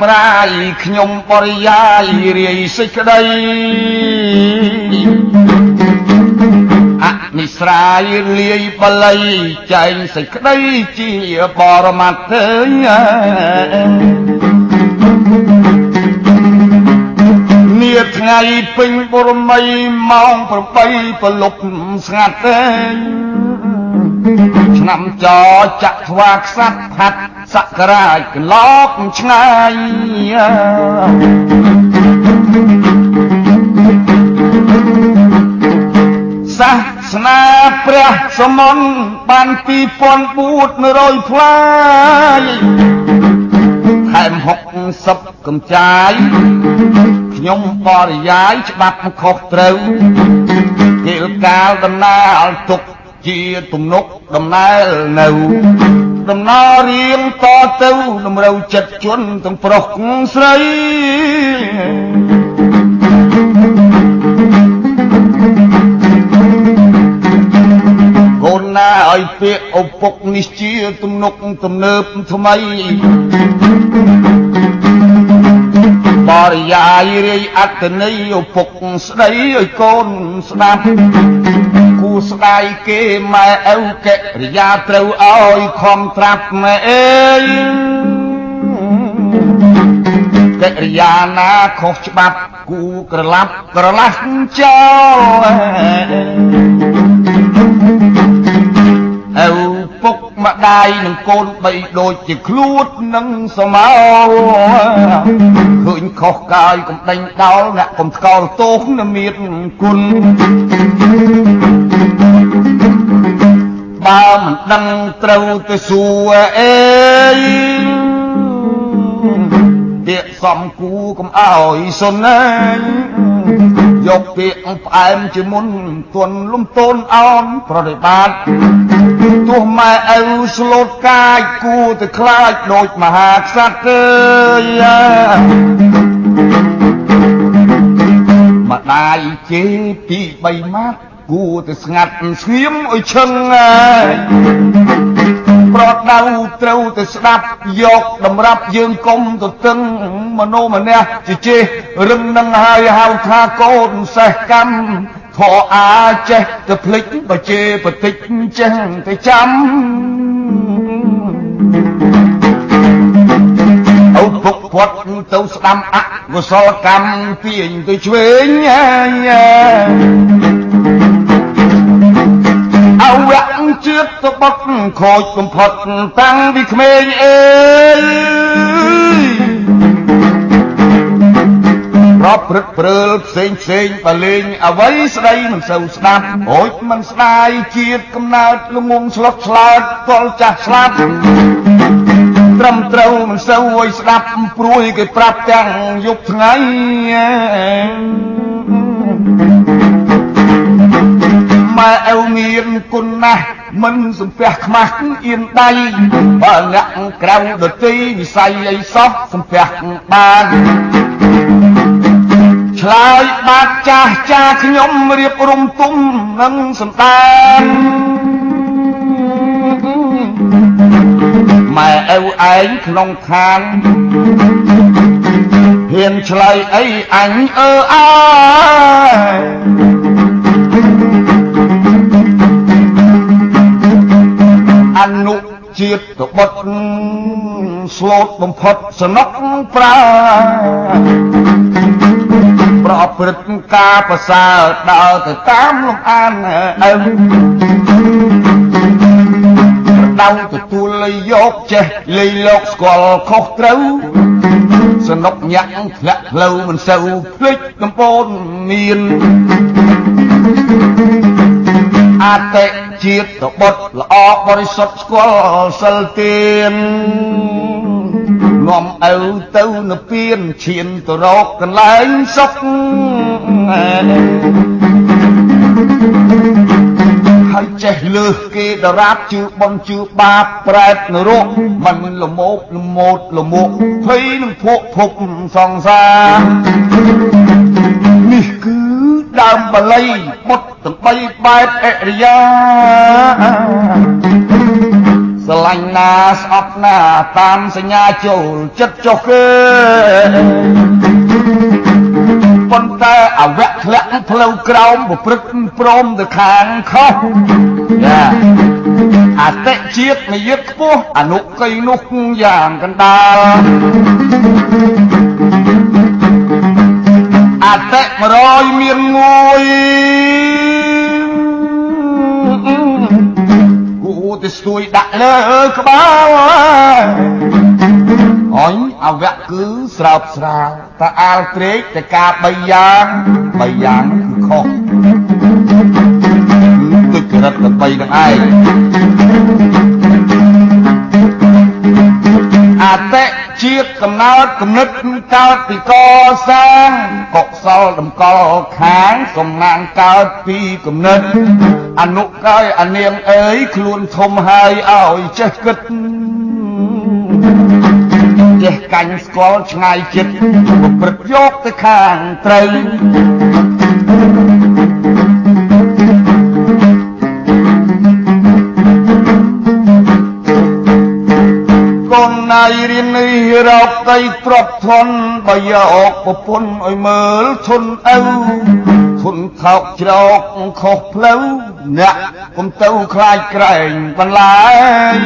ប្រាជ្ញប្រាយខ្ញុំបរិយាយរាយសេចក្តីអនិស្រាយលាយបល័យចែងសេចក្តីជាបរមត្ថទេនាថ្ងៃពេញបរមីម៉ោង8ប្រលប់ស្ងាត់ទេឆ្នាំចចាក់ថ្វាខ្សាត់ផាត់ សក្ការៈកន្លកឆ្ងាយសាសនាព្រះសមនបាន2400ផ្លាយថែម60កំចាយខ្ញុំបរិយាយច្បាប់ខុសត្រូវគេលកាលដំណើរទុកជាទំនុកដំណើរនៅ ដំណើររៀងតទៅតម្រូវចិត្តជន់ទាំងប្រុសស្រីកូនណាឲ្យពាក្យឪពុកនេះជាទំនុកទំនើបថ្មីបរិយាយរាយអត្តន័យឪពុកស្ដីឲ្យកូនស្ដាប់គូ ស្ដាយគេម៉ែឪករិយាត្រូវឲ្យខំត្រាប់ម៉ែអើយកិរិយាណាខុសច្បាប់គូក្រឡាប់ក្រឡាស់ចោលឪពុកម្ដាយនឹងកូនបីដូចជាឃ្លួតនឹងសមោឃើញខុសកាយកំដេញដោលអ្នកកំស្កល់ទោសនឹងមានគុណ បើមិនដឹងត្រូវទៅសួរអេពាក្យសំគូកុំអោយសុនណាយកពាក្យផ្អែមជាមុនទន់លំទោនអោនប្រតិបត្តិទោះម៉ែឪស្លូតកាយគួរទៅខ្លាចដូចមហាក្សត្រទេម្ដាយជេរពី3ម៉ាត់ គួរទៅស្ងាត់ស្ងៀមឲ្យឈឹងហើយប្រដៅត្រូវទៅស្ដាប់យកតម្រាប់យើងកុំទៅតឹងមនោមនះជាចេះរឹងនឹងហើយហៅថាកូនសេះកម្មធរអាចេះទៅភ្លេចបជេបតិចចេះទៅចាំឪពុកគាត់ទៅស្ដាំអកុសលកម្មពីញទៅឆ្វេងអ វៈជាតិទៅបុកខូចបំផុតតាំងពីក្មេងអើយប្រព្រឹត្តព្រើលផ្សេងផ្សេងបលេងអ្វីស្ដីមិនសូវស្ដាប់អូចមិនស្ដាយជាតិកំណើតលងងស្លុតឆ្លើតទល់ចាស់ស្លាប់ត្រឹមត្រូវមិនសូវឲ្យស្ដាប់ព្រួយគេប្រាប់ទាំងយប់ថ្ងៃ ម៉ែឪមានគុណណាស់មិនសំពះខ្មាស់អៀនដៃបើអ្នកក្រៅដទីវិស័យអីសោះសំពះបានឆ្លើយបាត់ចាស់ចាខ្ញុំរៀបរំទុំនឹងសន្តានម៉ែឪឯងក្នុងឋានហ៊ានឆ្លើយអីអញអើអើអ ជាតិបុតស្លូតបំផុតសនុកប្រាប្រព្រឹត្តការប្រសើរដើរទៅតាមលំអានអើដៅទទួលលៃយកចេះលៃលោកស្គាល់ខុសត្រូវសនុកញាក់ធ្លាក់ផ្លូវមិនសូវភ្លេចកំពូនមានអតិ ជាតិបុត្រល្អបរិសុទ្ធស្គាល់សិលទាននាំឪទៅនិព្វានឈានទៅរកកន្លែងសុខហើយចេះលើសគេដរាបជឿបនជឿបាបប្រែតនរកមិនលមោកលមោតលមោកភ័យនឹងភក់ភពសង្សារនេះគឺដើមបល័យបុត្រ សំបីបែបអរិយាស្រឡាញ់ណាស្អប់ណាតាមសញ្ញាចូលចិត្តចុះគេប៉ុន្តែអវៈធ្លាក់ផ្លូវក្រោមប្រព្រឹត្តព្រមទៅខាងខុសណាអតិជាតិនិយិតខ្ពស់អនុកៃនោះយ៉ាងកណ្ដាលអតិ100មាន1 ទៅស្ទួយដាក់លើក្បាលអញអវៈគឺស្រោបស្រាវតើអាលត្រេកតែការ3យ៉ាង3យ៉ាងគឺខុសគឺទុច្ចរិតទៅ3នឹងឯងអតិជាតិកំណើតគំនិតកើតពីកសាងកុសលតម្កល់ខាងសំណាងកើតពីគំនិត អនុកាយអនាងអើយខ្លួនធំហើយឲ្យចេះគិតចេះកាញ់ស្គាល់ឆ្ងាយចិត្តប្រព្រឹត្តយកទៅខាងត្រូវកូនណាយរៀននេះរកដីទ្របធន់បើយកប្រពន្ធឲ្យមើលធន់ឪ ធន់ថោកច្រកខុសផ្លូវអ្នកកុំទៅខ្លាចក្រែងបន្លាយ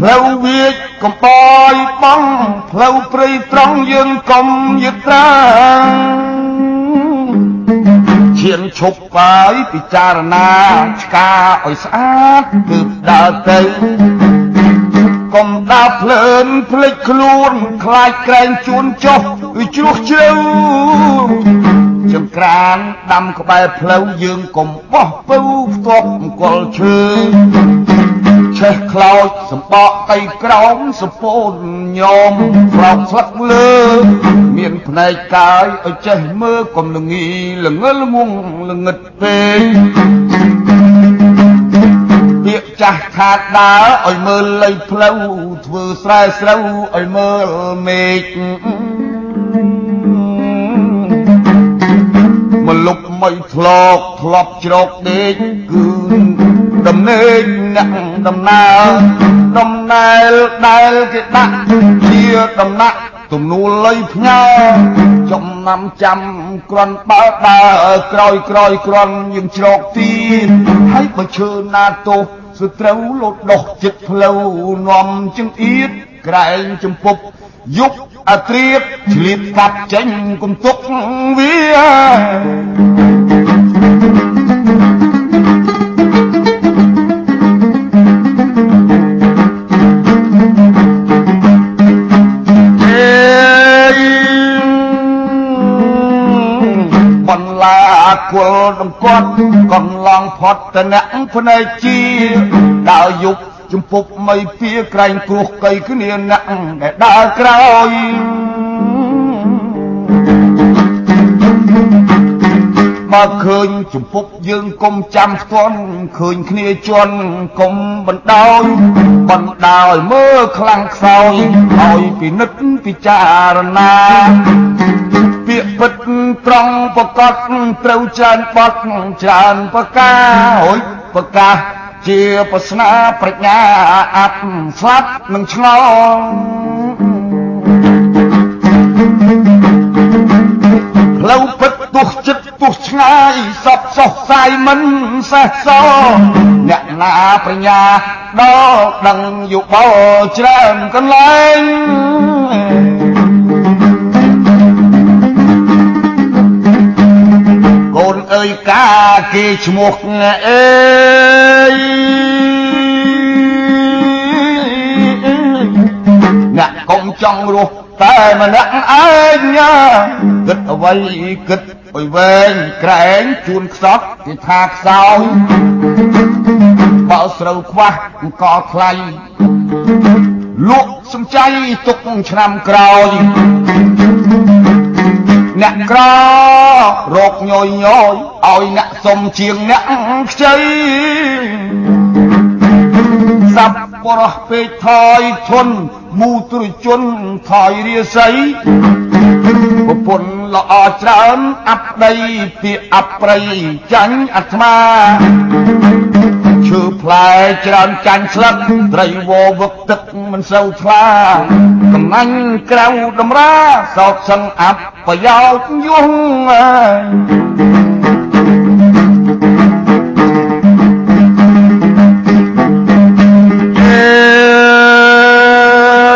ផ្លូវវាចកំបយបងផ្លូវព្រៃត្រង់យើងកុំយឹកត្រាឈានឈប់បាយពិចារណាឆ្កាឲ្យស្អាតគឺដើរទៅកុំដើរភ្លើនភ្លេចខ្លួន ខ្លាចក្រែងជួនចុះ គឺជ្រោះជ្រៅចង្ក្រានដាំក្បែរផ្លូវយើងកុំបោះពៅផ្ទាប់អង្គលឈើឆេះខ្លោចសម្បកដីក្រោមសពោនញោមប្រោកស្លឹកលើមានភ្នែកកាយឲ្យចេះមើលកុំលងីល្ងលងងល្ងឹតពេកពាក្យចាស់ខាតដើរឲ្យមើលលៃផ្លូវធ្វើស្រែស្រូវឲ្យមើលមេឃ មលុបមិនធ្លាប់ធ្លាប់ជ្រោកដេកគឺដំណេកអ្នកដំណើរដំណែលដែលគេដាក់ជាដំណាក់ទំនួលលុយផ្ញើចំណាំចាំក្រាន់បើដើរក្រោយក្រោយក្រាន់យើងជ្រកទៀតហើយបើឈើណាទោសសត្រូវលោតដោះចិត្តផ្លូវនាំជើងអៀតក្រែងចំពប់ យុបអត្រៀតឆ្លៀតកាត់ចេញគុំទុកវាគល់ដំកត់កន្លងផុតតអ្នកភ្នែកជាដើរយុគ ជំពប់មិនពៀក្រែងគ្រោះកៃគ្នាអ្នកដែលដើរក្រោយបើឃើញជំពប់យើងកុំចាំផ្ទាន់ឃើញគ្នាជន់កុំបណ្ដោយបណ្ដោយមើលខ្លាំងខ្សោយឲ្យពិនិត្យពិចារណាពាក្យពិតត្រង់ប្រកបត្រូវច្រើនបត់ច្រើនប្រការហុយប្រកាស ជាប្រស្នាប្រាជ្ញាអត់ស្លាប់នឹងឆ្ងល់ផ្លូវពិតទោះចិត្តទោះឆ្ងាយសពសោះសាយមិនសេះសអ្នកណាប្រាជ្ញាដល់ដឹងយុបល់ច្រើនកន្លែង អើយកាគេឈ្មោះអើយអ្នកកុំចង់រស់តែម្នាក់ឯងគិតអ្វីគិតអុយវែងក្រែងជួនខ្សត់គេថាខ្សោយបើស្រូវខ្វះអង្គថ្លៃលក់សំចៃទុកឆ្នាំក្រោយ អ្នកក្ររកញយញយឲ្យអ្នកសុំជាងអ្នកខ្ចីសัพបរោះពេកថយធនមូទ្រជនថយរាសីពប្រពន្ធល្អច្រើនអាប់ដីពីអាប់ប្រៃចាញ់អាត្មាឈើ ផ្លែច្រើនចាញ់ស្លឹកត្រីវវឹកទឹកមិនសូវថ្លាកំណាញ់ក្រៅតម្រាសោកសឹងអាប់ប្រយោជន៍យងអើ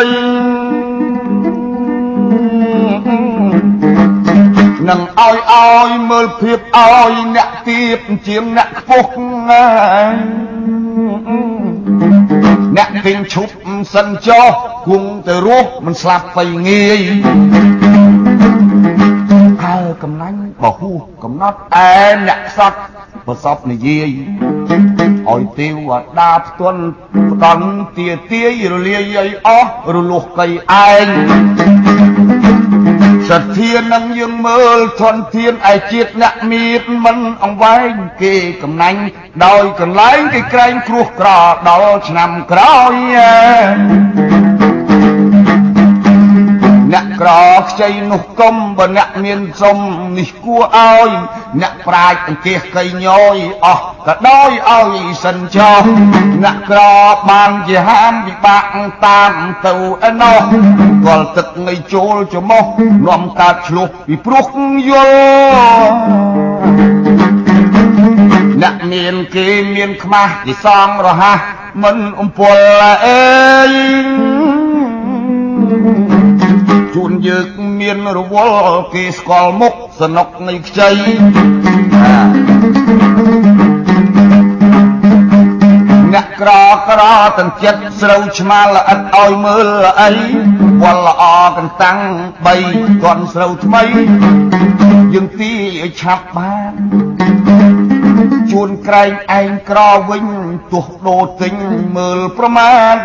យនឹងឲ្យឲ្យមើលភាពឲ្យអ្នកទៀបជាងអ្នកខ្ពស់ អ្នកពេញឈប់សិនចោះគង់ទៅរស់មិនស្លាប់ទៅងាយហើកំណាញ់បហូកំណត់ឯអ្នកសតប្រសពនិយាយឲ្យទេវតាផ្ទន់ផ្ដន់ទាទាយរលាយឲ្យអស់រលុះកៃឯង សទ្ធានឹងយើងមើលធនធានឯជាតិអ្នកមៀតមិនអង្វែងគេកំណាញ់ដោយកន្លែងគេក្រែងគ្រោះក្រដល់ឆ្នាំក្រោយ អ្នកក្រខ្ចីនោះកុំបើអ្នកមានសុំនេះគួរឲ្យអ្នកប្រាជ្ញអង្គាសកៃញយអស់ក៏ដោយឲ្យសិនចោះអ្នកក្របានជាហាមវិបាកតាមទៅឯណោះកលទឹកនៃចូលច្រមុះនាំកើតឆ្លោះពីព្រោះយល់អ្នកមានគេមានខ្មាស់គេសងរហ័សមិនអំពលអេ ជួនយើងមានរវល់គេស្គាល់មុខសនុកនៃខ្ចីអ្នកក្រក្រទាំងចិត្តស្រូវឆ្មាល្អិតឲ្យមើលអីវល់ល្អកន្តាំងបីទាន់ស្រូវថ្មីយើងទីឲ្យឆាប់បានជួនក្រែងឯងក្រវិញទោះដូរទិញមើលប្រមាណ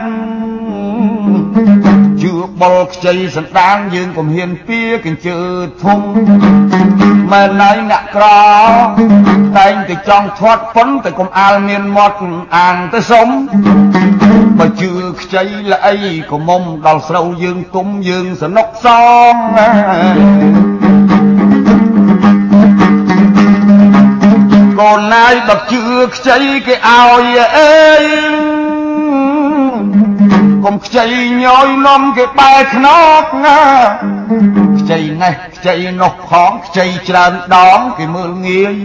ជឿបុលខ្ចីសន្តានយើងកុំហ៊ានពៀកញ្ជើធំមែនណៃអ្នកក្រតែងតែចង់ធាត់ប៉ុនតែកុំអាលមានមាត់អាងទៅសុំបើជឿខ្ចីល្អីកុំមុំដល់ស្រូវយើងទុំយើងសនុកសងកូនណាយបើជឿខ្ចីគេឲ្យអេ កុំខ្ចីញយនំគេបែកខ្នប់ណាខ្ចីនេះខ្ចីនោះផងខ្ចីច្រើនដងគេមើលងាយ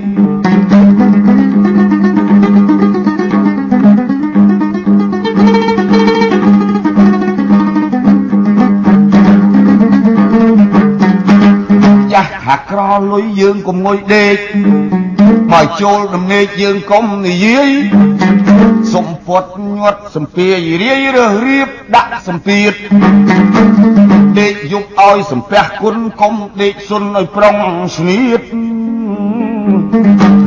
ចាស់ថាក្រលុយយើងកុំងុយដេកបើចូលដំណេកយើងកុំនិយាយ សំពត់ញាត់សំពាយរាយរើសរៀបដាក់សំពៀតដេកយប់ឲ្យសំពះគុណកុំដេកសុនឲ្យប្រុងស្នៀត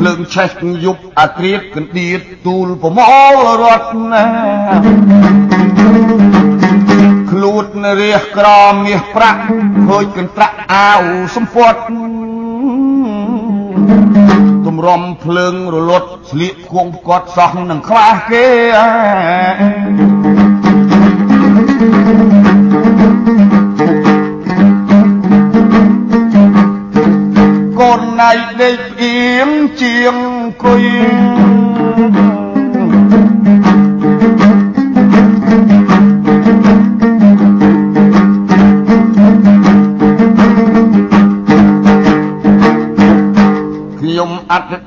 លើងឆេះយប់អាក្រៀតកណ្ដៀតទូលប្រមលរត់ណាខ្លួនរះក្រមាសប្រាក់ហូចកន្ត្រាក់អាវសំពត់ ទម្រាំភ្លើងរលត់ស្លៀកគង់ផ្គាត់សោះនឹងខ្វះគេកូនណៃដេកអៀមជាងគុយ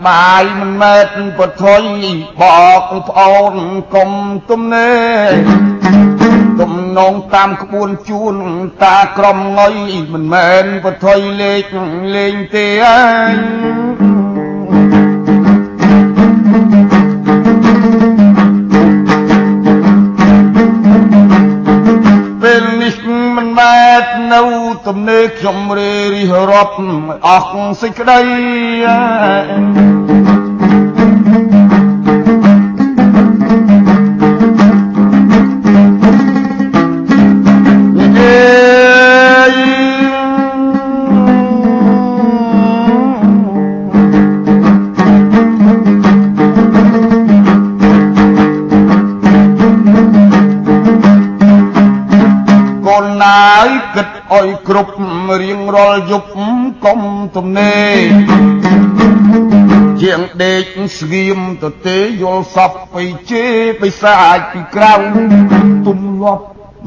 ប្បាយមិនមែនពុទ្ធុយបកប្អូនកុំទំនេទំនងតាមក្បួនជួនតាក្រមងុយមិនមែនពុទ្ធុយលេខលេងទេអើយនៅទំនេ រខ្ញុំរេរិះរាប់អស់សេចក្តី គិតអុយគ្រប់រៀងរាល់យប់កុំទំនេរជាងដេកស្ងៀមទៅទេយល់សពបៃជេបិសាចពីក្រៅទំលាប់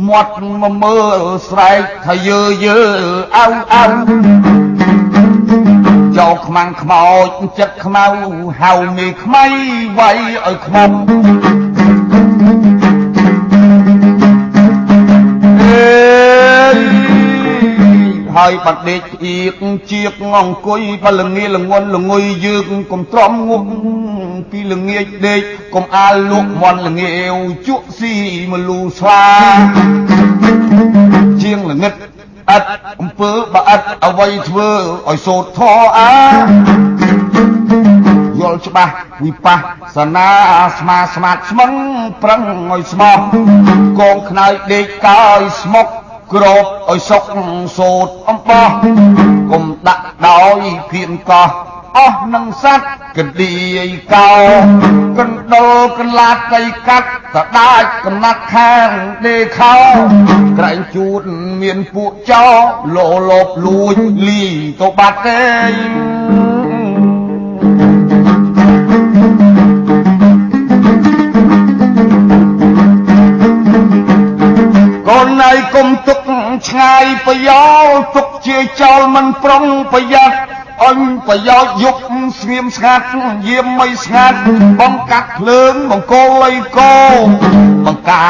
មាត់មកមើលស្រែកថាយើយើអៅអៅចូលខ្មាំងខ្មោចចិត្តខ្មៅហៅមេខ្មៃវាយឲ្យខ្មុំ ហើយបាត់ដេកអៀកជាកអង្គុយបលងាលងន់លងុយយើងកុំទ្រាំងក់ពីល្ងាចដេកកុំអាលលក់មន់ល្ងាវជក់ស៊ីមលូស្លាជាងល្ងិតអត់អំពើបើអត់អ្វីធ្វើឲ្យសូត្រធរអាយល់ច្បាស់វិបស្សនាស្មាស្មាតស្មឹងប្រឹងឲ្យស្មោះកងខ្នើយដេកកើយស្មុក ក្របឲ្យសុកសូត្រអំបោះគុំដាក់ដោយភៀនកោះអស់នឹងសัตว์កឌីយកោកណ្ដុលកន្លាតកៃកាត់តដាច់កំណាត់ខាងដេខោក្រែងជូតមានពួកចោលោលបលួចលីទៅបាត់ទេ កូនណៃគុំទុកឆ្ងាយប្រយោលទុកជាចោលមិនប្រុងប្រយ័ត្នអញប្រយោជន៍យុបស្ងៀមស្ងាត់យាមមិនស្ងាត់បងកាត់ភ្លើងបង្គោលអីកោបង្កា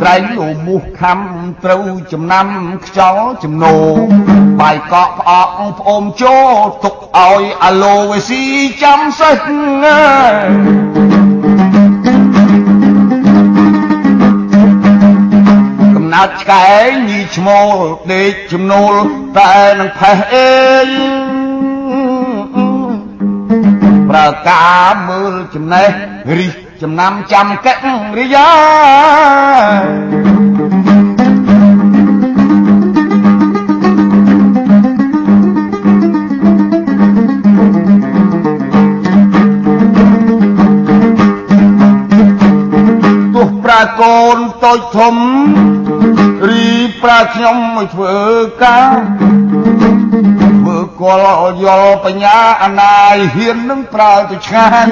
ក្រែងលោមូសខំត្រូវចំណាំខ្យល់ចំណោបាយកក់ផ្អកផ្អូមចូលទុកឲ្យអាឡូវេស៊ីចាំសិទ្ធ ណើតឆ្កែញីឈ្មោលដេកជំនូលតែនឹងផេះអេងប្រើការមើលចំណេះរិះចំណាំចាំកិរិយាទោះប្រាកូនតូចធំរី ប្រាខ្ញុំឲ្យធ្វើការធ្វើគល់យល់បញ្ញាអនាយហ៊ាននឹងប្រើទៅឆ្ងាយ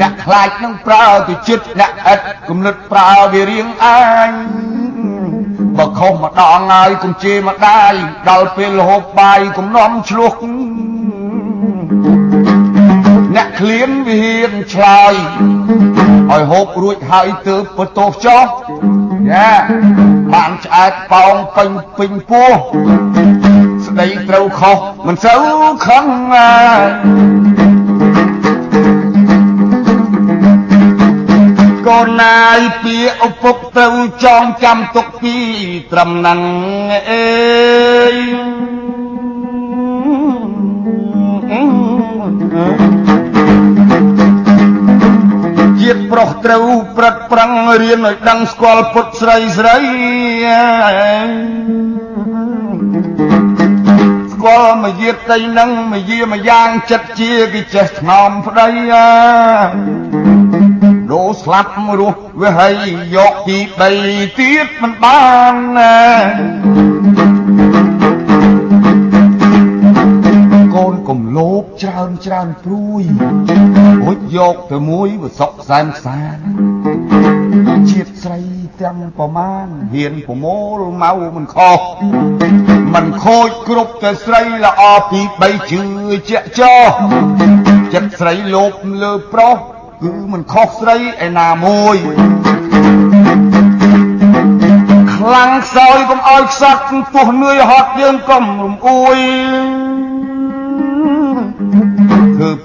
អ្នកខ្លាចនឹងប្រើទៅចិត្តអ្នកឥតគំនិតប្រើវារៀងអញបើខុសម្ដងហើយគុំជេរម្ដាយដល់ពេលហូបបាយកុំនាំឆ្លោះអ្នកឃ្លានវិហានឆ្លើយឲ្យហូបរួចហើយទើបបតោចោះ យ៉ាបានឆ្អែតប៉ោងពេញពេញពោះស្ដីត្រូវខុសមិនសូវខឹងកូនណាយពីឪពុកត្រូវចងចាំទុកពីត្រឹមនឹងអេជា ប្រុសត្រូវប្រឹកប្រឹងរៀនឲ្យដឹងស្គាល់ពុតស្រីស្រីស្គាល់មកយាតីនឹងមកយាម្យ៉ាងចិត្តជាគេចេះថ្នមប្តីដូស្លាប់រស់វាហើយយកពីដីទៀតមិនបានណា លោភច្រើនច្រើនព្រួយរួចយកទៅមួយវសុកសែនសានជាតិស្រីទាំងប្រមាណហ៊ានប្រមូលមកមិនខុសមិនខូចគ្រប់តែស្រីល្អពី3ជឿជាក់ចោចិត្តស្រីលោភលើប្រុសគឺមិនខុសស្រីឯណាមួយខ្លាំងខ្សោយកុំឲ្យខ្សត់ទោះនឿយហត់យើងកុំរំអួយធ្វើ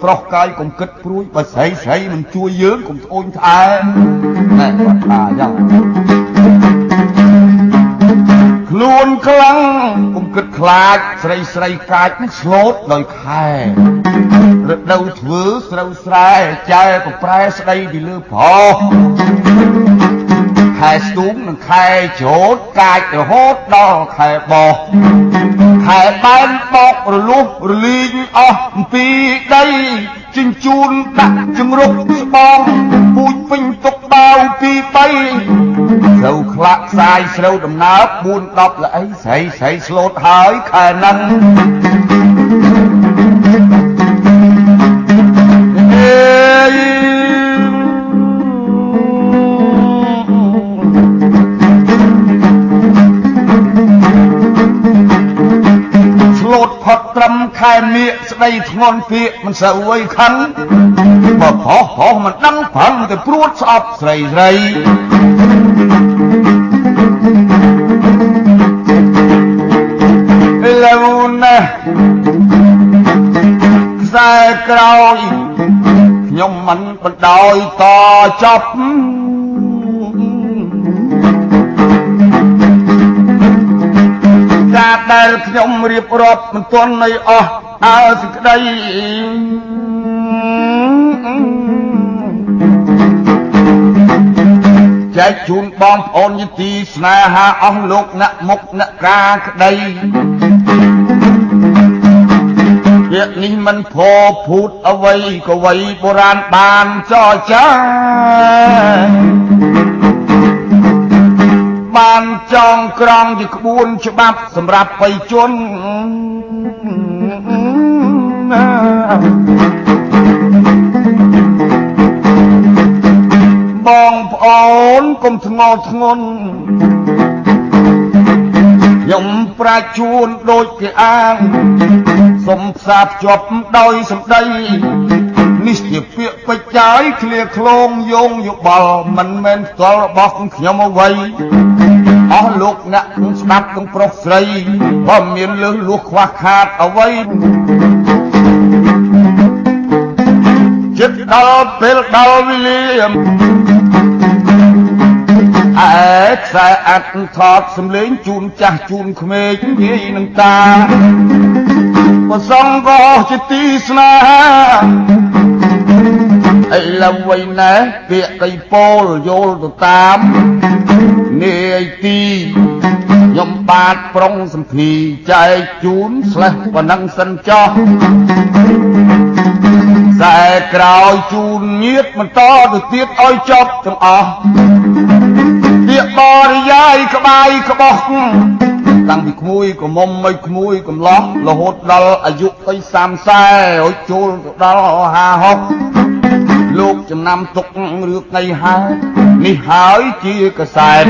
ប្រុសកាយកុំគិតព្រួយបើស្រីស្រីមិនជួយយើងកុំត្អូញត្អែណែគាត់ថាយ៉ាងខ្លួនខ្លាំងកុំគិតខ្លាចស្រីស្រីកាចនឹងស្លូតដោយខែរដូវធ្វើស្រូវស្រែចែកប្រែស្ដីពីលើប្រុសខែស្ទូងនិងខែច្រូតកាចរហូតដល់ខែបោះ ខែបែនបោករលុះរលីងអស់អំពីដីជញ្ជូនដាក់ជំរុកស្បងពូជពេញទុកបាវពីបីស្រូវខ្លាក់ខ្សាយស្រូវដំណើប4 10ល្អីស្រីស្រីស្លូតហើយខែហ្នឹង ខែមៀកស្ដីធ្ងន់ពាកមិនសូវអីខឹងបើផុសផុសមិនដឹងប្រឹងតែព្រួតស្អប់ស្រីស្រីឥឡូវណាខ្សែក្រោយខ្ញុំមិនបណ្ដោយតចប់ ការដែលខ្ញុំរៀបរាប់មិនទាន់នៃអស់អើសេចក្តីចែកជូនបងប្អូនយទីស្នេហាអស់លោកអ្នកមុខអ្នកការក្តីពាក្យនេះមិនផោភូតអ្វីក៏វ័យបុរាណបានចរចា បានចងក្រងជាក្បួនច្បាប់សម្រាប់បៃជនបងប្អូនកុំធ្ងល់ធ្ងន់ខ្ញុំប្រាជ្ញជួនដូចគេអាងសុំផ្សារភ្ជាប់ដោយសម្ដីនេះជាពាក្យ ពេចចាយឃ្លាឃ្លោងយោងយោបល់មិនមែនផ្ទាល់របស់ខ្ញុំអ្វីអស់លោកអ្នកស្ដាប់ទាំងប្រុសស្រីបើមានលើសលួសខ្វះខាតអ្វីចិត្តដល់ពេលដល់វេលាអែខ្សែអាត់ថតសំលេងជូនចាស់ជូនក្មេងយាយនឹងតាប្រសងក៏ជាទីស្នេហា ឥឡូវវិញណែពាក្យកៃពោលយល់ទៅតាមនាយទីខ្ញុំបាទប្រុងសំភីចែកជូនស្លេះប៉ុណ្ណឹងសិនចោះខ្សែក្រោយជូនញៀតបន្តទៅទៀតឲ្យចប់ទាំងអស់ពាក្យបរិយាយក្បាយក្បោះតាំងពីក្មួយកមុំមិនក្មួយកំឡោះរហូតដល់អាយុទៅ30ហើយចូលទៅដល់50 លោកចំណាំទុករឿងថ្ងៃហើយនេះហើយជាកសែត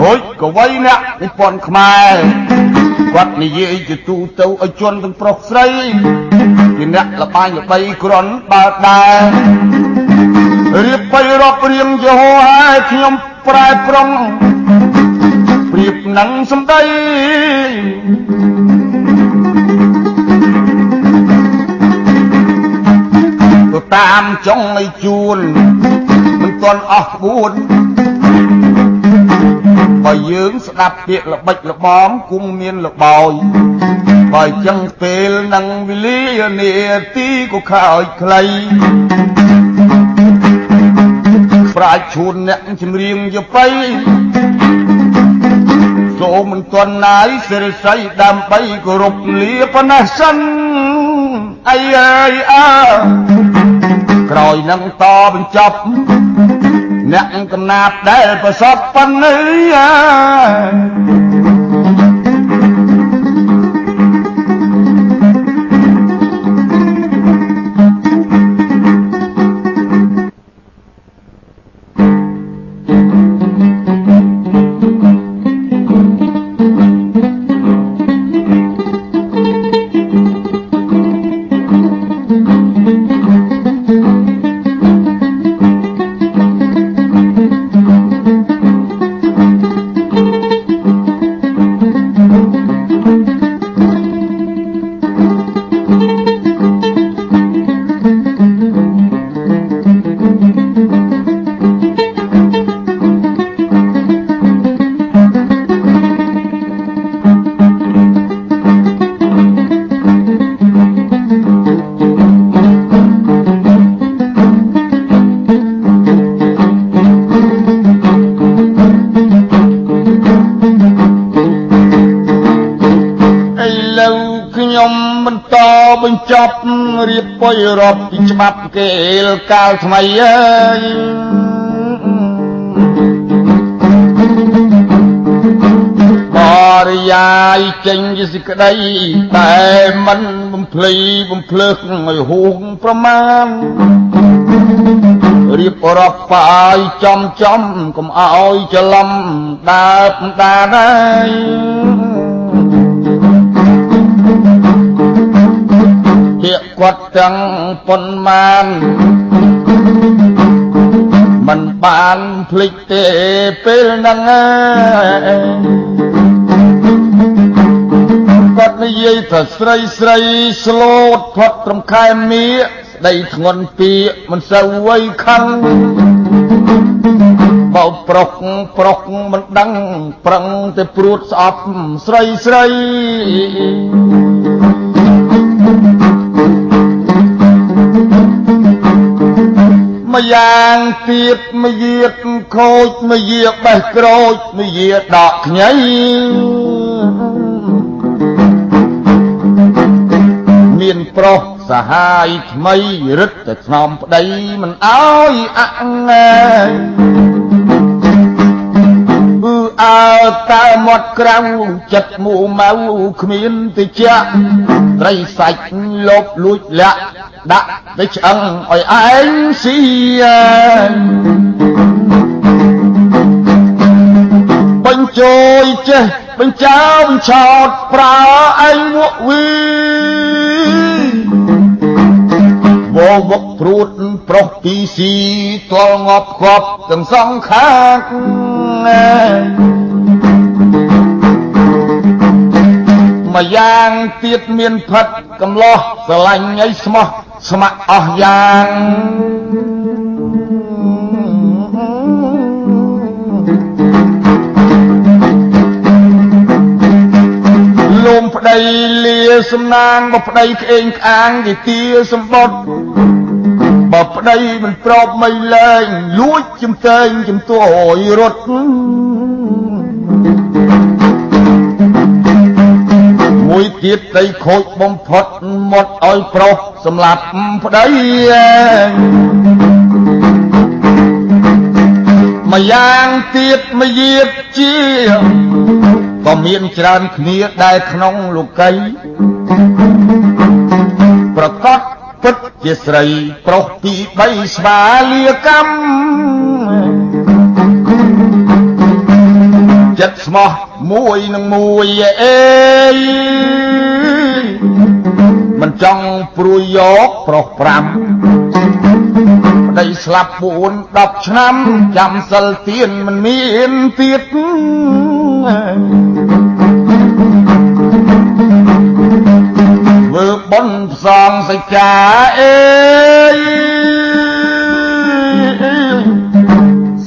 ហូចកវីអ្នកនិពន្ធខ្មែរគាត់និយាយជាទូទៅឲ្យជន់ទាំងប្រុសស្រីជាអ្នកលបាញ់ល្បីក្រន់បើដែររៀបបីរាប់រៀងយហោហើយខ្ញុំប្រែប្រុងប្រៀបនឹងសម្ដី តាមចុងឲ្យជួនមិនទាន់អស់ក្បួនបើយើងស្ដាប់ពាក្យល្បិចល្បងគុំមានលបោយបើចឹងពេលនឹងវេលានាទីក៏ខើចខ្លីប្រាជ្ញឈួនអ្នកចម្រៀងយបៃសូមមិនទាន់ណាយសិរិស័យដើម្បីគោរពលាប៉ុណ្ណេះសិនអីអើយអើ ក្រោយនឹងតបញ្ចប់អ្នកកំណាប់ដែលប្រសពប៉ុណ្ណឹង បុយរត់ពីច្បាប់គេលកាលថ្មីអើយបរិយាយចេញជាសេចក្តីតែមិនបំភ្លៃបំភ្លើសឲ្យហួងប្រមាណរៀបរាប់បាយចំចំកុំឲ្យច្រឡំដើបដាណៃ គាត់ទាំងប៉ុន្មានមិនបានភ្លេចទេពេលហ្នឹងគាត់និយាយថាស្រីស្រីស្លូតផុតត្រឹមខែមៀស្ដីធ្ងន់ពីមិនសូវវ័យខឹងបោប្រុសប្រុសមិនដឹង ប្រឹងតែព្រួតស្អប់ស្រីស្រី ម្យ៉ាងទៀតមយាតខូចមយាបេះក្រូចមយាដកខ្ញីមានប្រុសសាហាយថ្មីរឹតតែស្នំប្តីមិនអោយអងាយអឺអើតើមាត់ក្រៅចិត្តមូម៉ៅគ្មានតិចត្រីសាច់លបលួចលាក់ ដាក់ទៅឆ្អឹងឲ្យឯងស៊ីបញ្ជួយចេះបញ្ចោបញ្ឆោតប្រើឯងវក់វីវវកព្រួតប្រុសពីស៊ីតលងាប់ខ្វប់ទាំងសងខាងម្យ៉ាងទៀតមានផិតកំឡោះស្រឡាញ់ឲ្យស្មោះ ស្ម័គ្រអស់យ៉ាងលំប្តីលាសំណាងបើប្តីក្អេងក្អាងគេទាសម្បត្តិបើប្តីមិនប្រອບមិនលែងលួចជំតេងជំទួយរត់មួយទៀតដីខូចបំផុតមុតឲ្យប្រុស សម្លាប់ប្តីម្យ៉ាងទៀតមយាទជាក៏មានច្រើនគ្នាដែលក្នុងលោកីប្រកបពិតជាស្រីប្រុសទី3ស្វាលាកម្មចិត្តស្មោះមួយនឹងមួយអេ មិនចង់ព្រួយយកប្រុស5ប្តីស្លាប់4 10ឆ្នាំចាំសិលទៀនមិនមានទៀតធ្វើបុណ្យផ្សងសច្ចាអេ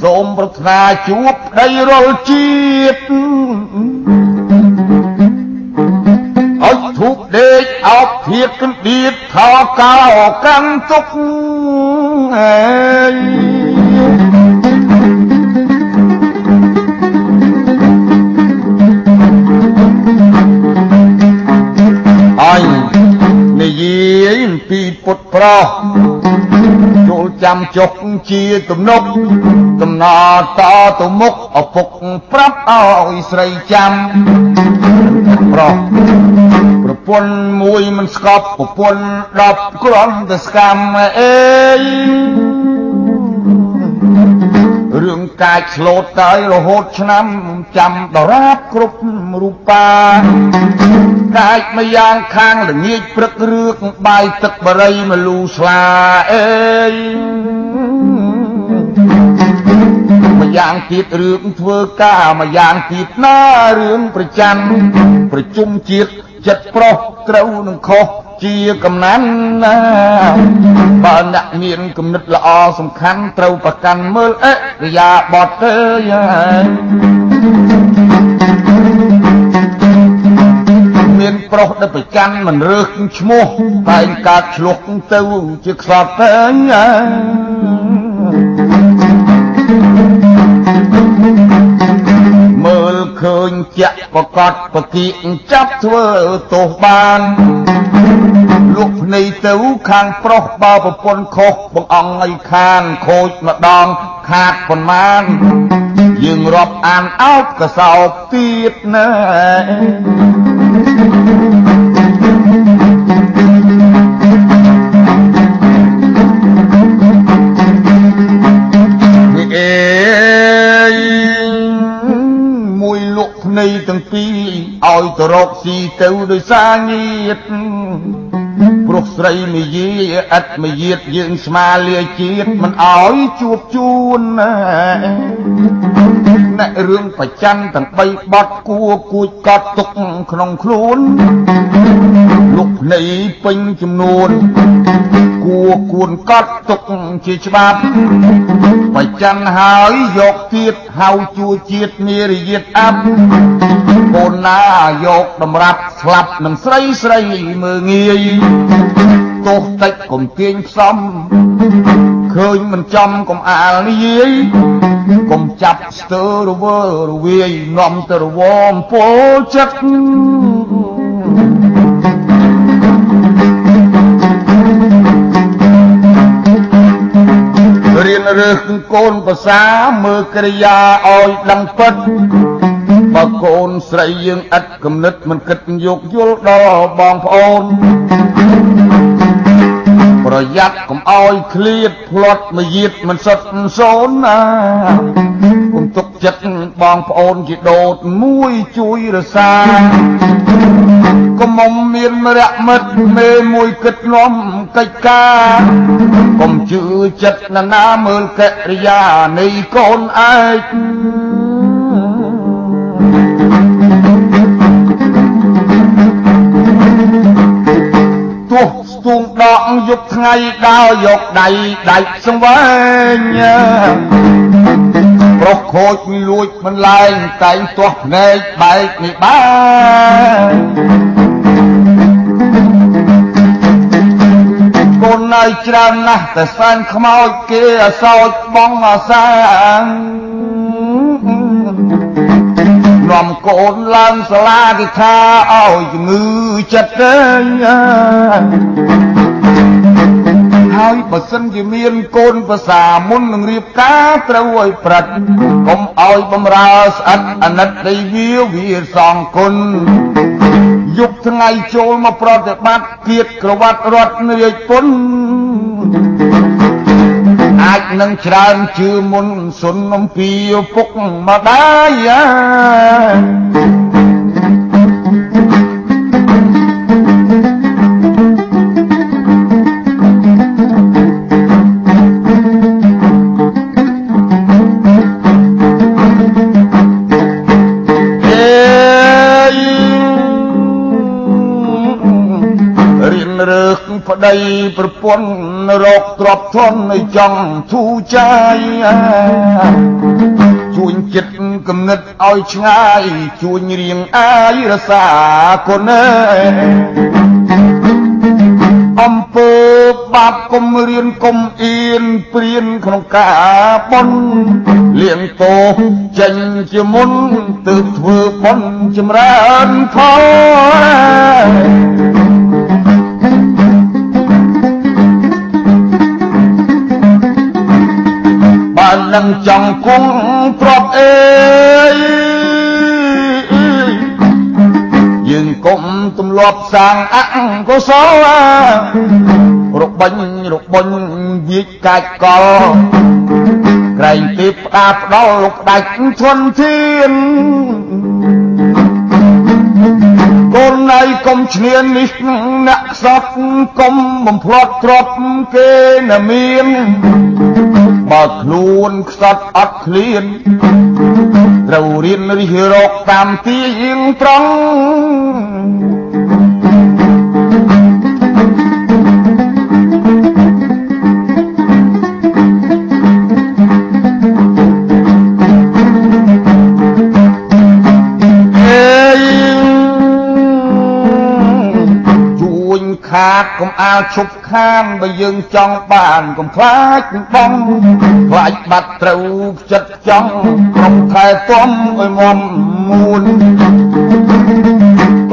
សូមប្រាថ្នាជួបប្តីរាល់ជាតិ ដេកអោបធៀបកណ្ដៀតថោកោកាន់ទុកអើយអញនិយាយពីពុតប្រោះចូលចាំចុកជាទំនុកដំណើរតទៅមុខឪពុកប្រាប់ឲ្យស្រីចាំប្រុសប្រ ពន្ធមួយមិនស្កប់ប្រពន្ធ10គ្រាន់តែស្កាំអេរឿងកាចឆ្លូតតើរហូតឆ្នាំចាំដរាបគ្រប់រូបាកាចម្យ៉ាងខាងល្ងាចព្រឹករឿងបាយទឹកបរិយមលូស្លាអេម្យ៉ាងទៀតរឿងធ្វើការម្យ៉ាងទៀតណារឿងប្រចាំប្រជុំជាតិ ចិត្តប្រុសត្រូវនឹងខុសជាកំណាន់ណាបើអ្នកមានគំនិតល្អសំខាន់ត្រូវប្រកាន់មើលអរិយាបថទេមានប្រុសដែលប្រចាំមិនរើសឈ្មោះតែកើតឆ្លុះទៅជាខ្សត់ទៅមើ ជាក់ប្រកបប្រគៀកចាប់ធ្វើទោសបានលុកភ្នែកទៅខាងប្រុសបើប្រពន្ធខុសបងអង្គឲ្យខានខូចម្ដងខាតប៉ុន្មានយើងរាប់អានអោបកសោបទៀតណា នៃទាំងពីរឲ្យទៅរកស៊ីទៅដោយសារញាតព្រោះស្រីនិយាយឥតមយាតយើងស្មាលាជាតិមិនឲ្យជួបជួនណា អ្នករឿងប្រច័នទាំង3បត់គួគួចកត់ទុកក្នុងខ្លួនលុកភ្នែកពេញចំនួន គួគួនកត់ទុកជាច្បាប់បច្ច័នហើយយកទៀតហៅជួជាតិនារយាតអាប់កូនណាយកតម្រាប់ស្លាប់នឹងស្រីស្រីមើងាយទោះតិចកុំទាញផ្សំ ឃើញមិនចំកុំអាលនិយាយកុំចាប់ស្ទើរវើរវាយនាំទៅរវមពលចិត្តរៀនរើសកូនភាសាមើលកិរិយាឲ្យដឹងពិតបើកូនស្រីយើងឥតគំនិតមិនគិតយកយល់ដល់បងប្អូន ប្រយ័ត្នកុំឲ្យឃ្លាតផ្លត់មកយាតមិនសុទ្ធសូនណាគុំទុកចិត្តបងប្អូនជាដូតមួយជួយរសាកុំមុំមានមរៈមិត្តមេមួយគិតនាំកិច្ចការកុំជឿចិត្តណានាមើលកិរិយានៃកូនឯងទោះ ស្ទួងដកយប់ថ្ងៃដើរយកដៃដាច់សង្វែងប្រុសខូចលួចមិនលែងតែងទាស់ភ្នែកបែកនេះបានកូននៅច្រើនណាស់តែសែនខ្មោចគេអសោចបងអាសា នាំកូនឡើងសាលាគេថាឲ្យជំងឺចិត្តទេហើយបើសិនជាមានកូនភាសាមុននឹងរៀបការត្រូវឲ្យប្រឹកកុំឲ្យបំរើស្អិតអាណិតដីវាវាសងគុណយប់ថ្ងៃចូលមកប្រតិបត្តិគៀតក្រវ៉ាត់រត់រាជពុន អាចនឹងច្រើនជឿមុនសុនអំពីពុកម្ដាយ ប្តីប្រពន្ធរកទ្របធនឲ្យចង់ធូរចាយជួញចិត្តគំនិតឲ្យឆ្ងាយជួញរៀងអាយរសាគុណអំពើបាបគុំរៀនគុំអៀនព្រៀនក្នុងការបន់លៀងតោចេញជាមុនទើបធ្វើបន់ចម្រើនផល នឹងចង់គង់ទ្របអេយយើងគុំទម្លាប់សាងអកុសលរបាញ់របញវិជកាច់កលក្រែងទីផ្ដាផ្ដល់លោកដាច់ធនធានកូនណៃកុំឈ្នាននេះអ្នកខ្សត់កុំបំផ្លត់ទ្របគេណាមាន បើខ្លួនខ្សត់អត់ឃ្លានត្រូវរៀនរិះរកតាមទីត្រង់ ខាតកុំអាលឈប់ខានបើយើងចង់បានកុំខ្លាចបងខ្លាចបាត់ត្រូវចិត្តចង់ក្រុមថែទាំឲ្យមមមួន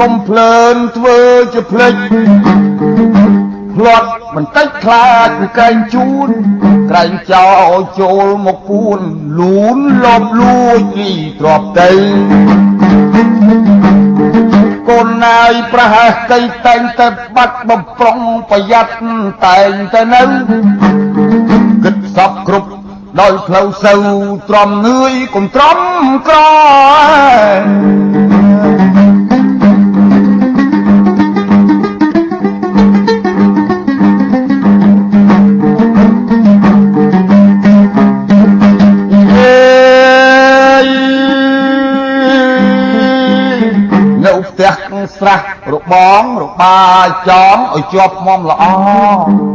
កុំភ្លើនធ្វើជាភ្លេចផ្លាត់បន្តិចខ្លាចកែងជូនក្រែងចោលចូលមកពួនលូនលបលួចលីទ្របទៅ កូនណាយប្រហែសកៃតែងតែបាត់បំប្រុងប្រយ័ត្នតែងតែនៅគិតសពគ្រប់ដោយផ្លូវសូវទ្រាំនឿយកុំទ្រាំក្រ ស្រះរបងរបាយចំឲ្យជាប់មុំល្អ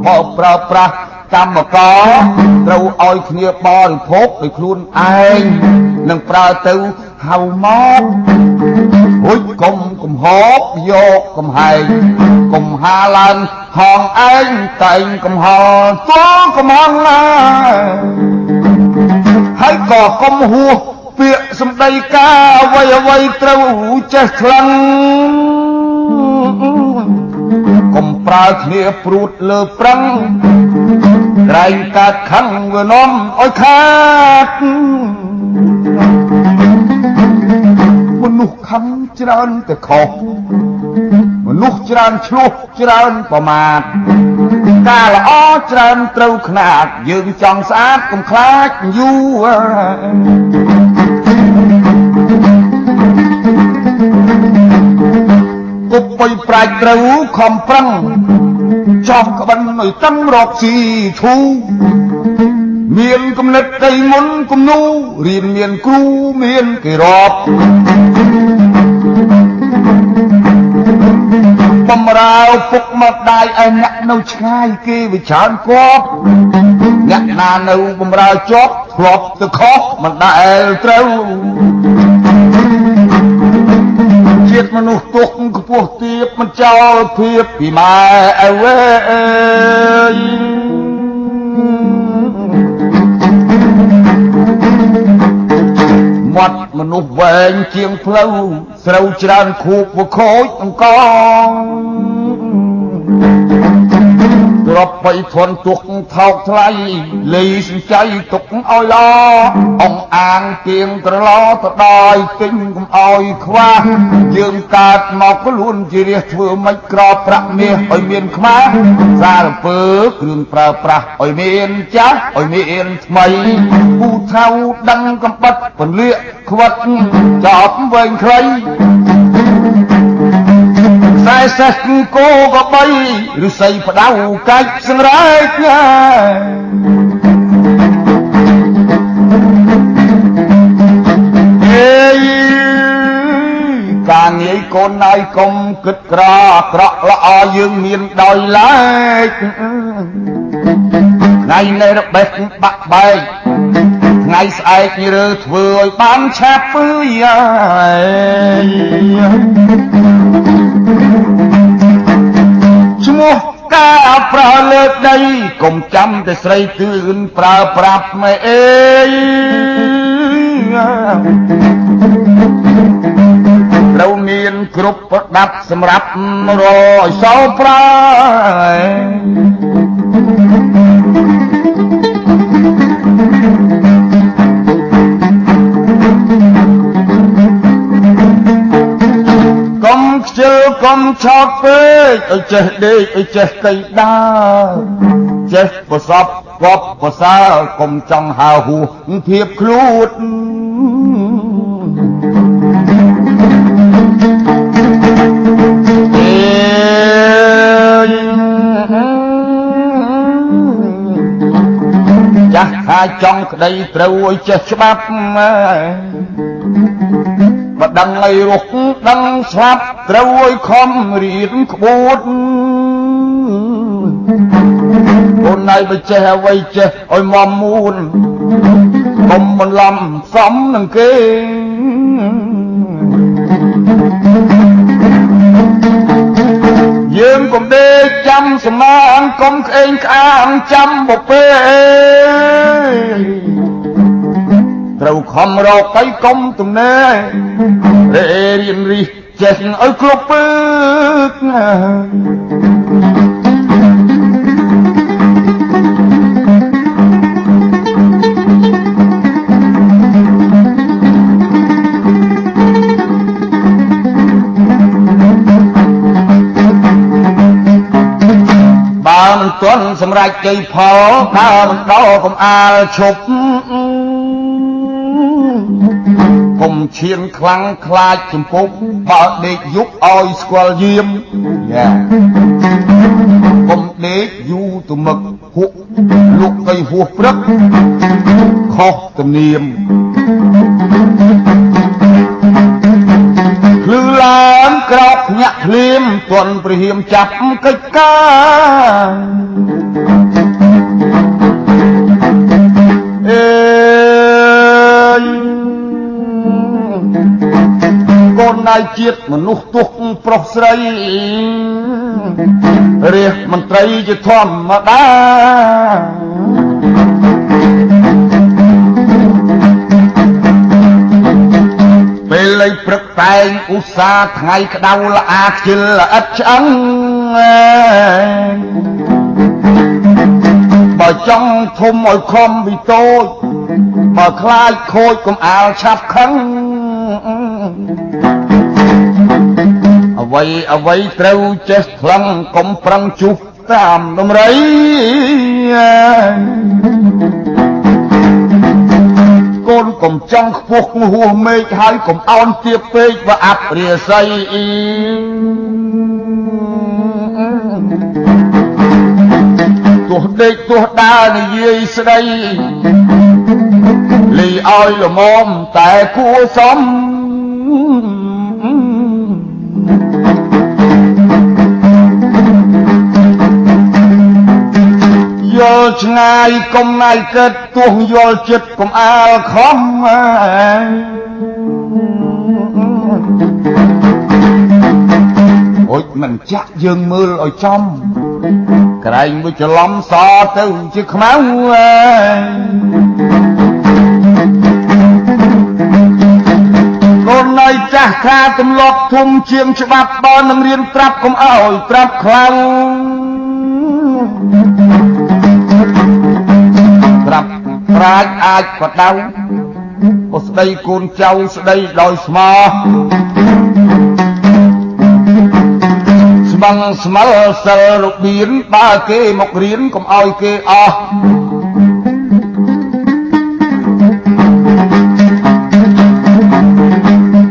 មកប្រើប្រាស់កម្មករត្រូវឲ្យគ្នាបរិភោគដោយខ្លួនឯងនឹងប្រើទៅហៅមកហុចកុំកំហបយកកំហែងកុំហាឡើងហងឯងតែងកំហល់ទល់កំហងណាហើយក៏កុំហួសពាក្យសម្ដីការអ្វីអ្វីត្រូវចេះខ្លាំង កុំប្រើគ្នាព្រួតលើប្រឹងក្រែងកាត់ខឹងវានំឲ្យខាតមនុស្សខឹងច្រើនតែខុសមនុស្សច្រើនឆ្លោះច្រើនប្រមាថការល្អច្រើនត្រូវខ្នាតយើងចង់ស្អាតកុំខ្លាចយូរ គប់បុយប្រាច់ត្រូវខំប្រឹងចប់ក្បិនឲ្យតឹងរកស៊ីធូមានគំនិតដីមុនគំនូរៀនមានគ្រូមានគេរាប់បំរើពុកមកដាយឲ្យអ្នកនៅឆ្ងាយគេវាច្រើនគប់អ្នកណានៅបំរើជាប់ធ្លាប់ទៅខុសមិនដែលត្រូវជាតិមនុស្សទុកខ្ពស់ទៀបមិនចោលភាពពីម៉ែអើអើយមាត់មនុស្សវែងជាងផ្លូវស្រូវច្រើនខូបវខូចអង្គ ទ្របបីធន់ទុកថោកថ្លៃលីសំចៃទុកឲ្យឡអងអាងទៀងត្រឡទៅដោយទិញកុំឲ្យខ្វះយើងកើតមកខ្លួនជារះធ្វើមិនក្របប្រាក់មាសឲ្យមានខ្មាស់សារពើគ្រឿងប្រើប្រាស់ឲ្យមានចាស់ឲ្យមានថ្មីពូថៅដឹងកំបិតពន្លាកខ្វិតចប់វែងខ្លី ខ្សែសេះគោក៏បីឬស័យផ្ដៅកាច់សង្រែកញ៉ាអេយការងាយកូនណាយកុំគិតក្រក្រក់ល្អយើងមានដោយឡែកថ្ងៃនៃរបេះបាក់បែកថ្ងៃស្អែករើធ្វើឲ្យបានឆាប់ពើយា ឈ្មោះការប្រើលើដីកុំចាំតែស្រីទឿនប្រើប្រាប់មេអេយត្រូវមានគ្រប់ប្រដាប់សម្រាប់រយសោប្រើ ខ្ជិលកុំឆោតពេកឲ្យចេះដេកឲ្យចេះកៃដើចេះប្រសពកប់ប្រសើកុំចង់ហើហួសភាពខ្លួនចាស់ថាចង់ក្តីត្រូវឲ្យចេះច្បាប់ បើដឹងឲ្យរស់ដឹងស្លាប់ត្រូវឲ្យខំរៀនក្បួតអូនណៃបើចេះអ្វីចេះឲ្យមមមួនកុំបន្លំសំនឹងគេយើងកុំដេកចាំសមានកុំក្អេងក្អាងចាំបពេ ត្រូវខំរកទៅកុំទំនេររេរៀនរិះចេះឲ្យគ្រប់ពឹកណាើមិនទាន់សម្រេចជ័យផលដើរមិនដោកំអាលឈប់ កុំឈានខ្លាំងខ្លាចចំពុកបើដេកយុបឲ្យស្គាល់យាមយ៉ាកុំដេកយូរទៅមឹកហួកលុកទៅហួសព្រឹកខុសទំនៀមភ្លឺឡើងក្រោកញាក់ភ្លាមទន់ព្រះហៀមចាប់កិច្ចការ កូនណៃជាតិមនុស្សទុះប្រុសស្រីរាជមន្ត្រីជាធម្មតាពេលលេងព្រឹកតែងឧស្សាហ៍ថ្ងៃក្តៅល្អខ្ជិលល្អិតឆ្អឹងបើចង់ធំឲ្យខំវិតូចបើខ្លាចខូចកុំអាលឆាប់ខឹង អ្វីអ្វីត្រូវចេះខ្លងកុំប្រឹងជុះតាមដំរីកូនកុំចង់ខ្ពស់ហួសមេឃហើយកុំអោនទៀបពេកបើអាប់រាសីទោះដេកទោះដើរនិយាយស្ដីលីឲ្យល្មមតែគួសម យល់ឆ្ងាយកុំណៃគិតទោះយល់ចិត្តកុំអាលខំអូចមិនចាក់យើងមើលឲ្យចំក្រែងមួយច្រឡំសទៅជាខ្មៅកូនណៃចាស់ខាទម្លាប់ធំជាងច្បាប់បើនឹងរៀនប្រាប់កុំអោយប្រាប់ខ្លាំង រាប់ប្រាជ្ញអាចបដៅអូស្ដីកូនចៅស្ដីដោយស្មោះស្មងស្មលសិលរបៀនបើគេមករៀនកុំឲ្យគេអស់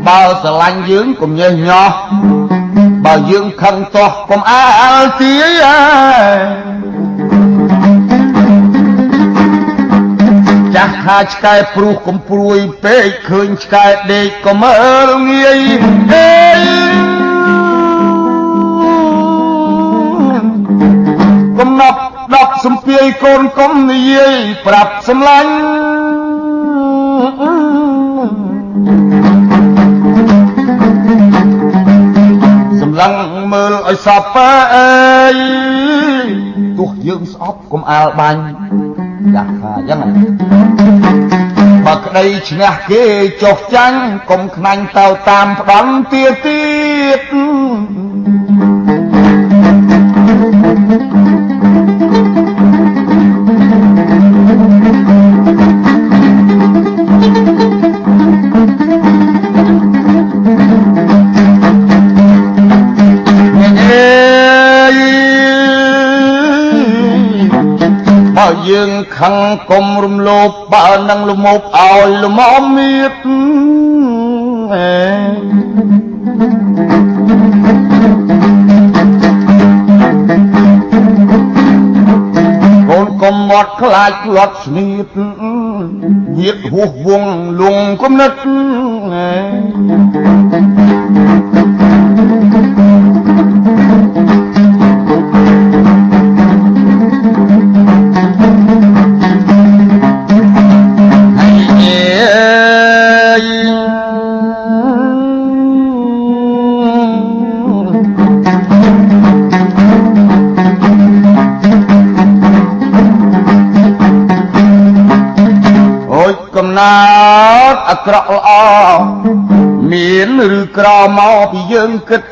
បើស្រឡាញ់យើងកុំញេះញោះបើយើងខឹងទាស់កុំអាលទាយ ថាឆ្កែព្រុសកុំព្រួយពេកឃើញឆ្កែដេកក៏មើលងាយអេកំណប់ដប់សំពាយកូនកុំនិយាយប្រាប់សម្លាញ់សម្លឹងមើលឲ្យសពអើយទោះយើងស្អប់កុំអាលបាញ់ យ៉ាថាអញ្ចឹងបើក្តីឈ្នះគេចុះចាញ់កុំខ្នាញ់ទៅតាមផ្ដន់ទៀតទៀត យើងខឹងកុំរំលោភបើនឹងលមោបឲ្យលមមមៀតអេកូនកុំមាត់ខ្លាចផ្លាត់ស្នៀតញាតហួសវងលងគំនិតអេ ណត់អាក្រក់ល្អមានឬក្រមកពីយើងគិត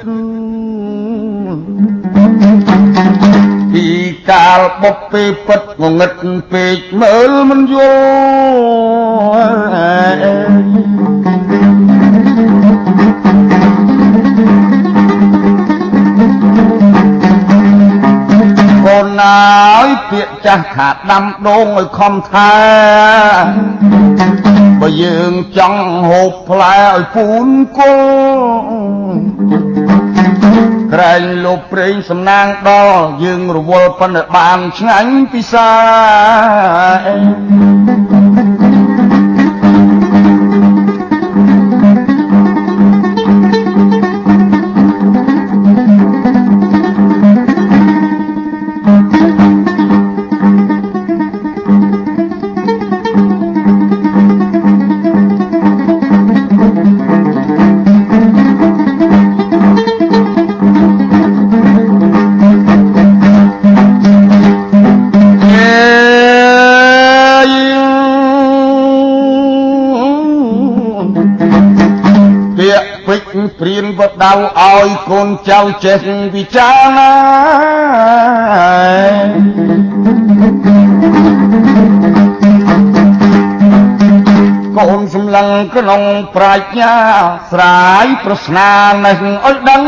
ពីកាលបុព្វពេលពិតងងឹតពេកមើលមិនយល់ កូនណាចាស់ថាដាំដងឲ្យខំថាបើយើងចង់ហូបផ្លែឲ្យពូនគល់ក្រែងលុបព្រេងសំណាងដល់យើងរវល់ប៉ុន្តែបានឆ្ងាញ់ពិសា ដៅឲ្យកូនចៅចេះវិចារណាកូនសម្លឹងក្នុងប្រាជ្ញាស្រាយប្រស្នានេះឲ្យដឹង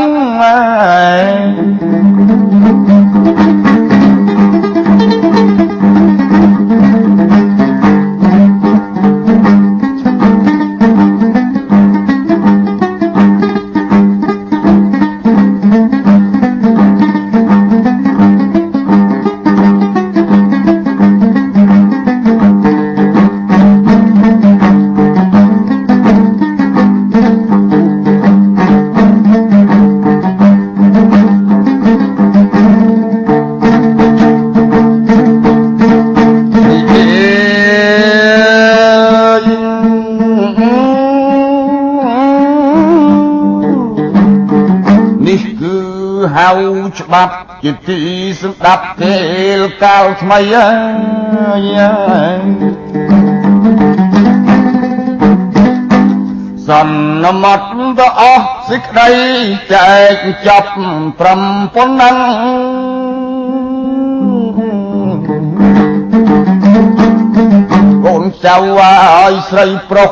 ច្បាប់ជាទីស្ដាប់ទេលកាលថ្មីអើយសន្មត់ទៅអស់សេចក្តីចែកចាប់ប្រំប៉ុណ្ណឹងកូនចៅឲ្យស្រីប្រុស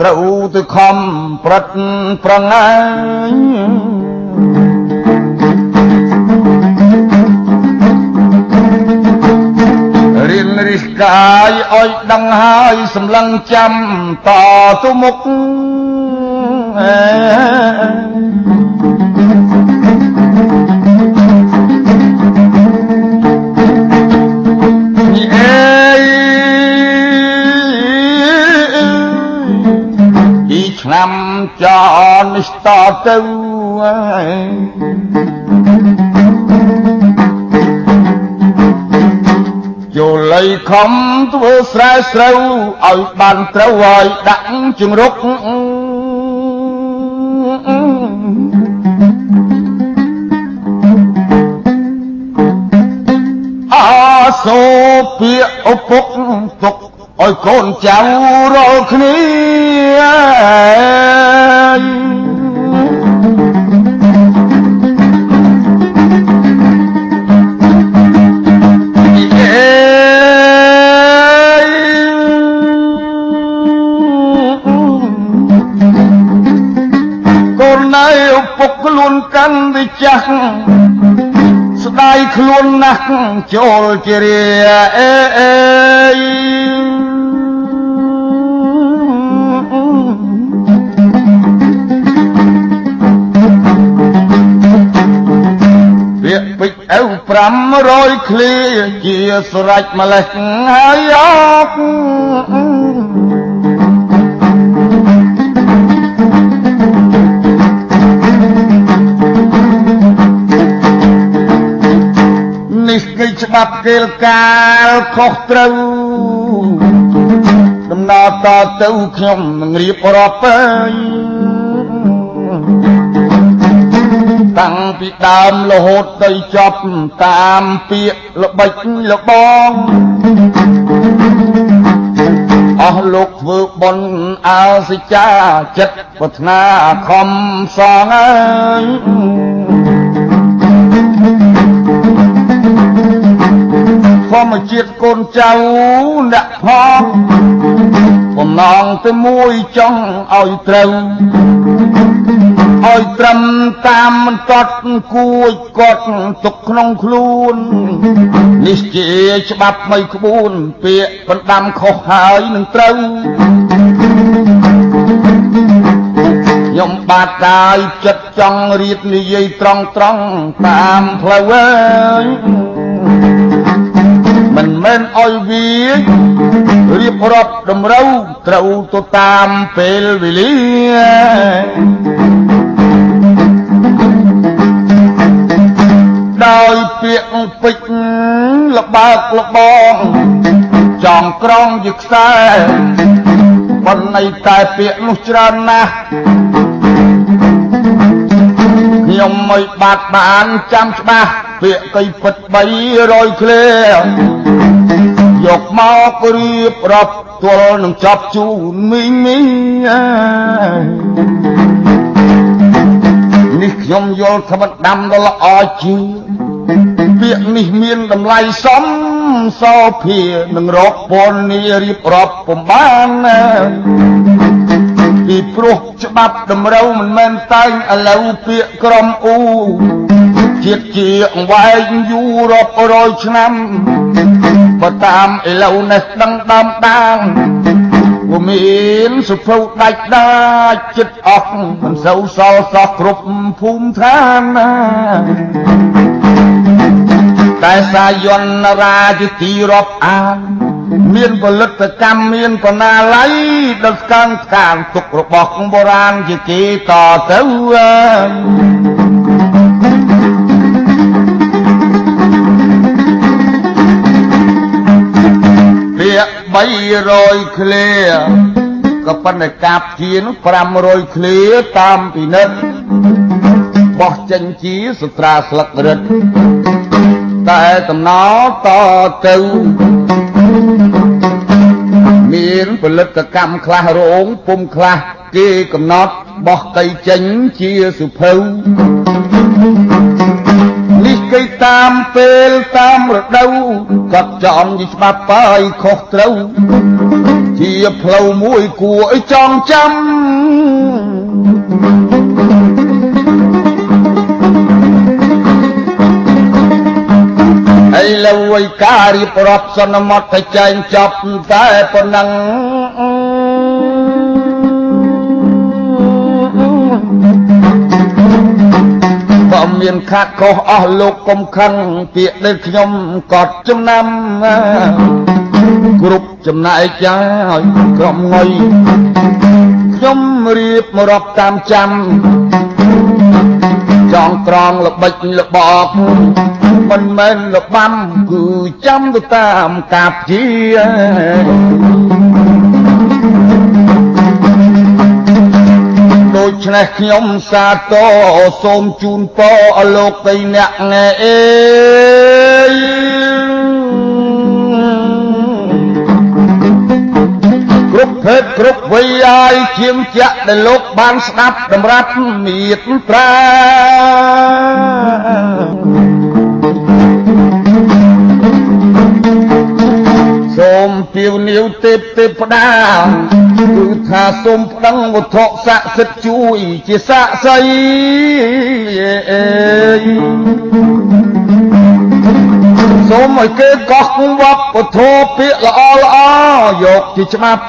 ត្រូវទៅខំប្រឹកប្រងាយ រិះកាយឲ្យដឹងហើយសម្លឹងចាំតទៅមុខអេឆ្នាំចនេះតទៅ ចូលលៃខំធ្វើស្រែស្រូវឲ្យបានត្រូវឲ្យដាក់ជង្រុកអាសូពាកឪពុកទុកឲ្យកូនចៅរាល់គ្នា ខ្លួនកាន់វិចាស់ស្ដាយខ្លួនណាស់ចូលជារាអេអេពាក្យពេចអៅ500ឃ្លាជាស្រេចម្លេះហើយអក បាប់គេលកាលខុសត្រូវដំណើរតទៅខ្ញុំនឹងរៀបរាប់ហើយតាំងពីដើមរហូតទៅចប់តាមពាក្យល្បិចលបងអស់លោកធ្វើបុណ្យអើសិចាចិត្តប្រាថ្នាខំសងហើយ ធម្មជាតិកូនចៅអ្នកផងបំណងទៅមួយចង់ឲ្យត្រូវឲ្យត្រឹមតាមមិនតត់គួចគាត់ទុកក្នុងខ្លួននេះជាច្បាប់មិនក្បួន ពាក្យបណ្ដាំខុសហើយនឹងត្រូវខ្ញុំបាទកាយចិត្តចង់រៀបនិយាយត្រង់ត្រង់តាមផ្លូវអើយ មិនមែនអុយវារៀបរាប់តម្រូវត្រូវទៅតាមពេលវេលាដោយពាក្យពេចលបើកលបងចងក្រងជាខ្សែប៉ុន្តែតែពាក្យនោះច្រើនណាស់ខ្ញុំមិនបាត់បានចាំច្បាស់ពាក្យកៃពិត300ឃ្លា យកមករៀបរាប់ទល់នឹងចប់ជូនមីងមីងនេះខ្ញុំយល់ថាមិនដាំដល់ល្អជាពាក្យនេះមានតម្លៃសមសោភានឹងរកពណ៌នីរៀបរាប់ពំបានពីព្រោះច្បាប់តម្រូវមិនមែនតែងឥឡូវពាក្យក្រមអ៊ូជាតិជាអង្វែងយូររាប់រយឆ្នាំ បើតាមឥឡូវនេះដឹងដើមដាងវាមានសុភៅដាច់ដាច់ចិត្តអស់មិនសូវសល់សោះគ្រប់ភូមិឋានណាតែសាយន្តរាជទីរាប់អាន មានផលិតកម្មមានបណ្ណាល័យដល់ស្កាងស្កាងទុករបស់បុរាណជាគេតទៅពាក្យ 300ឃ្លាក៏ប៉ុន្តែកាបជានោះ500ឃ្លាតាមពិនិត្យបោះចេញជាសុត្រាស្លឹករឹតតែតំណតទៅមានផលិតកម្មខ្លះរោងពុំខ្លះគេកំណត់បោះកៃចេញជាសុភៅនេះ គេតាមពេលតាមរដូវគាត់ចំយច្បាប់បាយខុសត្រូវជាផ្លូវមួយគួរឲ្យចងចាំឥឡូវឯការរៀបរាប់សន្មត់តែចែងចប់តែប៉ុណ្ណឹង មានខាត់ខុសអស់លោកកុំខឹងពាក្យដែលខ្ញុំកត់ចំណាំគ្រប់ចំណែកចាយក្រុមងុយខ្ញុំរៀបរាប់តាមចាំចងក្រងល្បិចល្បកមិនមែនលបាំគឺចាំទៅតាមកាបជាដូ ច្នេះខ្ញុំសាទរសូមជូនពរអលោកីអ្នកណែអេគ្រប់ភេទគ្រប់វ័យហើយជាងចាក់ដែលលោកបានស្ដាប់តម្រាប់មេត្រាសូមពីវនាវទេពទេពតា គឺថាសូមប្តឹងវត្ថុស័ក្តិសិទ្ធជួយជាស័ក្តិសិទ្ធសូមឲ្យគេកោះគង់វប្បធម៌ពាក្យល្អល្អយកជាច្បាប់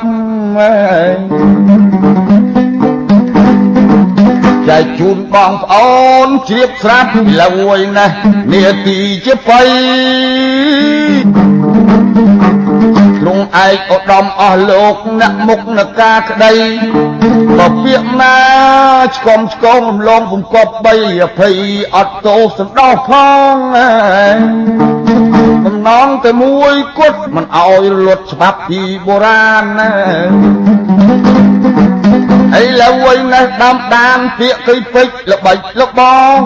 ចែកជូនបងប្អូនជ្រាបស្រាប់លើយណាស់នាទីជាបៃទ្រង់ ឯកឧត្តមអស់លោកអ្នកមុខនកាក្តីបើពាក្យណាឆ្កំឆ្កងរំលងពំកប់បីអភ័យអត់ទោសសន្តោសផងបំណងតែមួយគត់មិនអោយរលត់ច្បាប់ពីបុរាណណាឥឡូវវិញនេះដាំដានពាក្យគិពេចល្បិចលបង